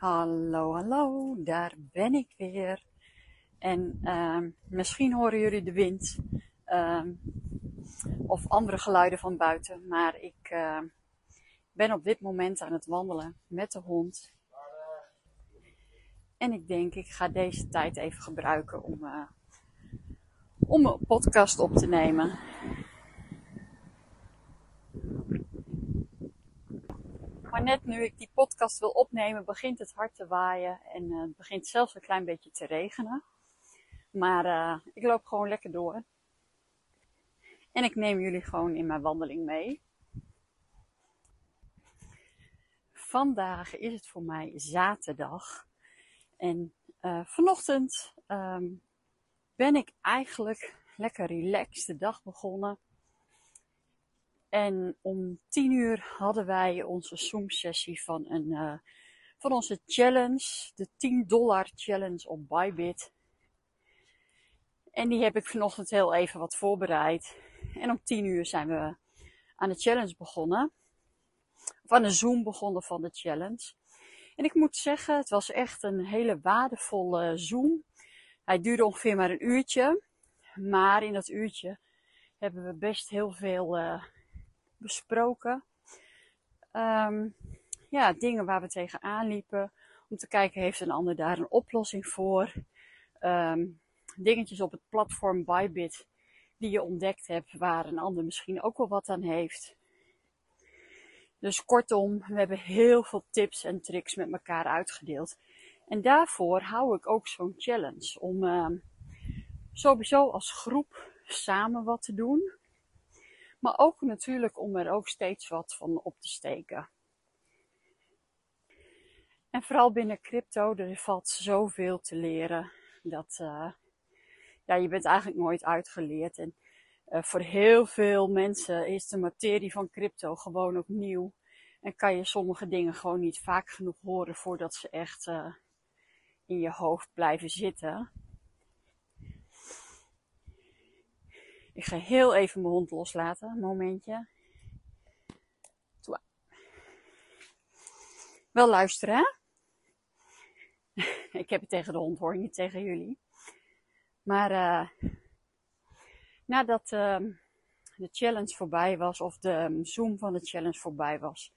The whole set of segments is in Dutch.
Hallo, hallo, daar ben ik weer. En uh, misschien horen jullie de wind uh, of andere geluiden van buiten, maar ik uh, ben op dit moment aan het wandelen met de hond. En ik denk, ik ga deze tijd even gebruiken om, uh, om een podcast op te nemen. Maar net nu ik die podcast wil opnemen, begint het hard te waaien en uh, het begint zelfs een klein beetje te regenen. Maar uh, ik loop gewoon lekker door. En ik neem jullie gewoon in mijn wandeling mee. Vandaag is het voor mij zaterdag. En uh, vanochtend um, ben ik eigenlijk lekker relaxed de dag begonnen. En om tien uur hadden wij onze Zoom-sessie van, uh, van onze challenge, de 10 dollar challenge op Bybit. En die heb ik vanochtend heel even wat voorbereid. En om tien uur zijn we aan de challenge begonnen. Of aan de Zoom begonnen van de challenge. En ik moet zeggen, het was echt een hele waardevolle Zoom. Hij duurde ongeveer maar een uurtje. Maar in dat uurtje hebben we best heel veel uh, besproken. Um, ja, dingen waar we tegenaan liepen. Om te kijken, heeft een ander daar een oplossing voor? Um, dingetjes op het platform Bybit die je ontdekt hebt, waar een ander misschien ook wel wat aan heeft. Dus kortom, we hebben heel veel tips en tricks met elkaar uitgedeeld. En daarvoor hou ik ook zo'n challenge. Om uh, sowieso als groep samen wat te doen. Maar ook natuurlijk om er ook steeds wat van op te steken. En vooral binnen crypto, er valt zoveel te leren. Dat uh, ja, je bent eigenlijk nooit uitgeleerd. En uh, voor heel veel mensen is de materie van crypto gewoon ook nieuw. En kan je sommige dingen gewoon niet vaak genoeg horen voordat ze echt uh, in je hoofd blijven zitten. Ik ga heel even mijn hond loslaten, momentje. Wel luisteren? Ik heb het tegen de hond, hoor niet tegen jullie. Maar uh, nadat uh, de challenge voorbij was, of de um, Zoom van de challenge voorbij was,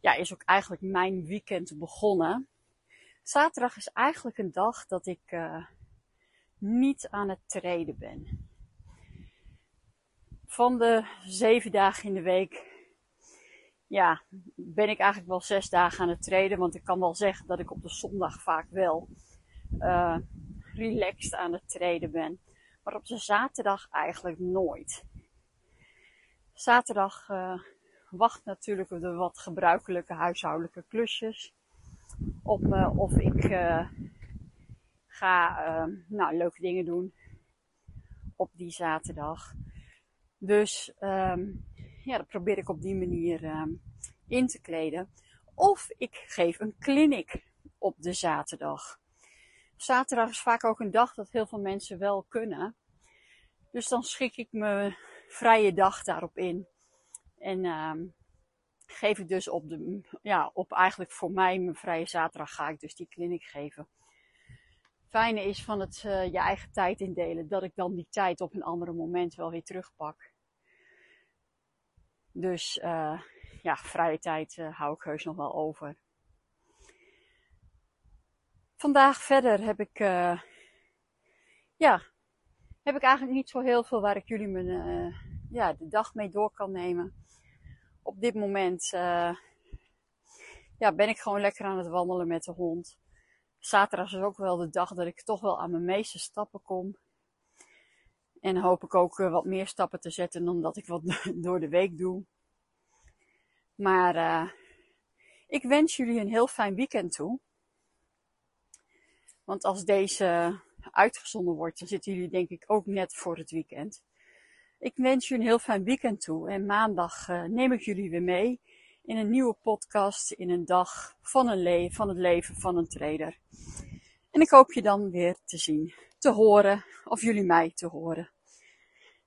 ja, is ook eigenlijk mijn weekend begonnen. Zaterdag is eigenlijk een dag dat ik uh, niet aan het treden ben. Van de zeven dagen in de week, ja, ben ik eigenlijk wel zes dagen aan het treden. Want ik kan wel zeggen dat ik op de zondag vaak wel uh, relaxed aan het treden ben. Maar op de zaterdag eigenlijk nooit. Zaterdag uh, wacht natuurlijk de wat gebruikelijke huishoudelijke klusjes op me of ik ga nou, leuke dingen doen op die zaterdag. Dus um, ja, dat probeer ik op die manier um, in te kleden. Of ik geef een clinic op de zaterdag. Zaterdag is vaak ook een dag dat heel veel mensen wel kunnen. Dus dan schik ik mijn vrije dag daarop in. En um, geef ik dus op de, ja, op eigenlijk voor mij mijn vrije zaterdag ga ik dus die clinic geven. Fijne is van het uh, je eigen tijd indelen, dat ik dan die tijd op een andere moment wel weer terugpak. Dus uh, ja, vrije tijd uh, hou ik heus nog wel over. Vandaag verder heb ik, uh, ja, heb ik eigenlijk niet zo heel veel waar ik jullie mijn, ja, de dag mee door kan nemen. Op dit moment ja, ben ik gewoon lekker aan het wandelen met de hond. Zaterdag is ook wel de dag dat ik toch wel aan mijn meeste stappen kom. En hoop ik ook uh, wat meer stappen te zetten dan dat ik wat door de week doe. Maar uh, Ik wens jullie een heel fijn weekend toe. Want als deze uitgezonden wordt, dan zitten jullie denk ik ook net voor het weekend. Ik wens jullie een heel fijn weekend toe. En maandag uh, neem ik jullie weer mee in een nieuwe podcast, in een dag van, een le van het leven van een trader. En ik hoop je dan weer te zien, te horen, of jullie mij te horen.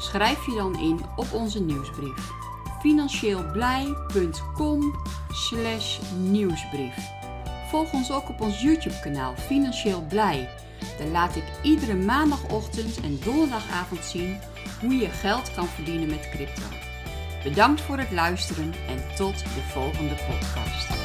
Schrijf je dan in op onze nieuwsbrief financieelblij.com nieuwsbrief. Volg ons ook op ons YouTube kanaal Financieel Blij. Daar laat ik iedere maandagochtend en donderdagavond zien hoe je geld kan verdienen met crypto. Bedankt voor het luisteren en tot de volgende podcast.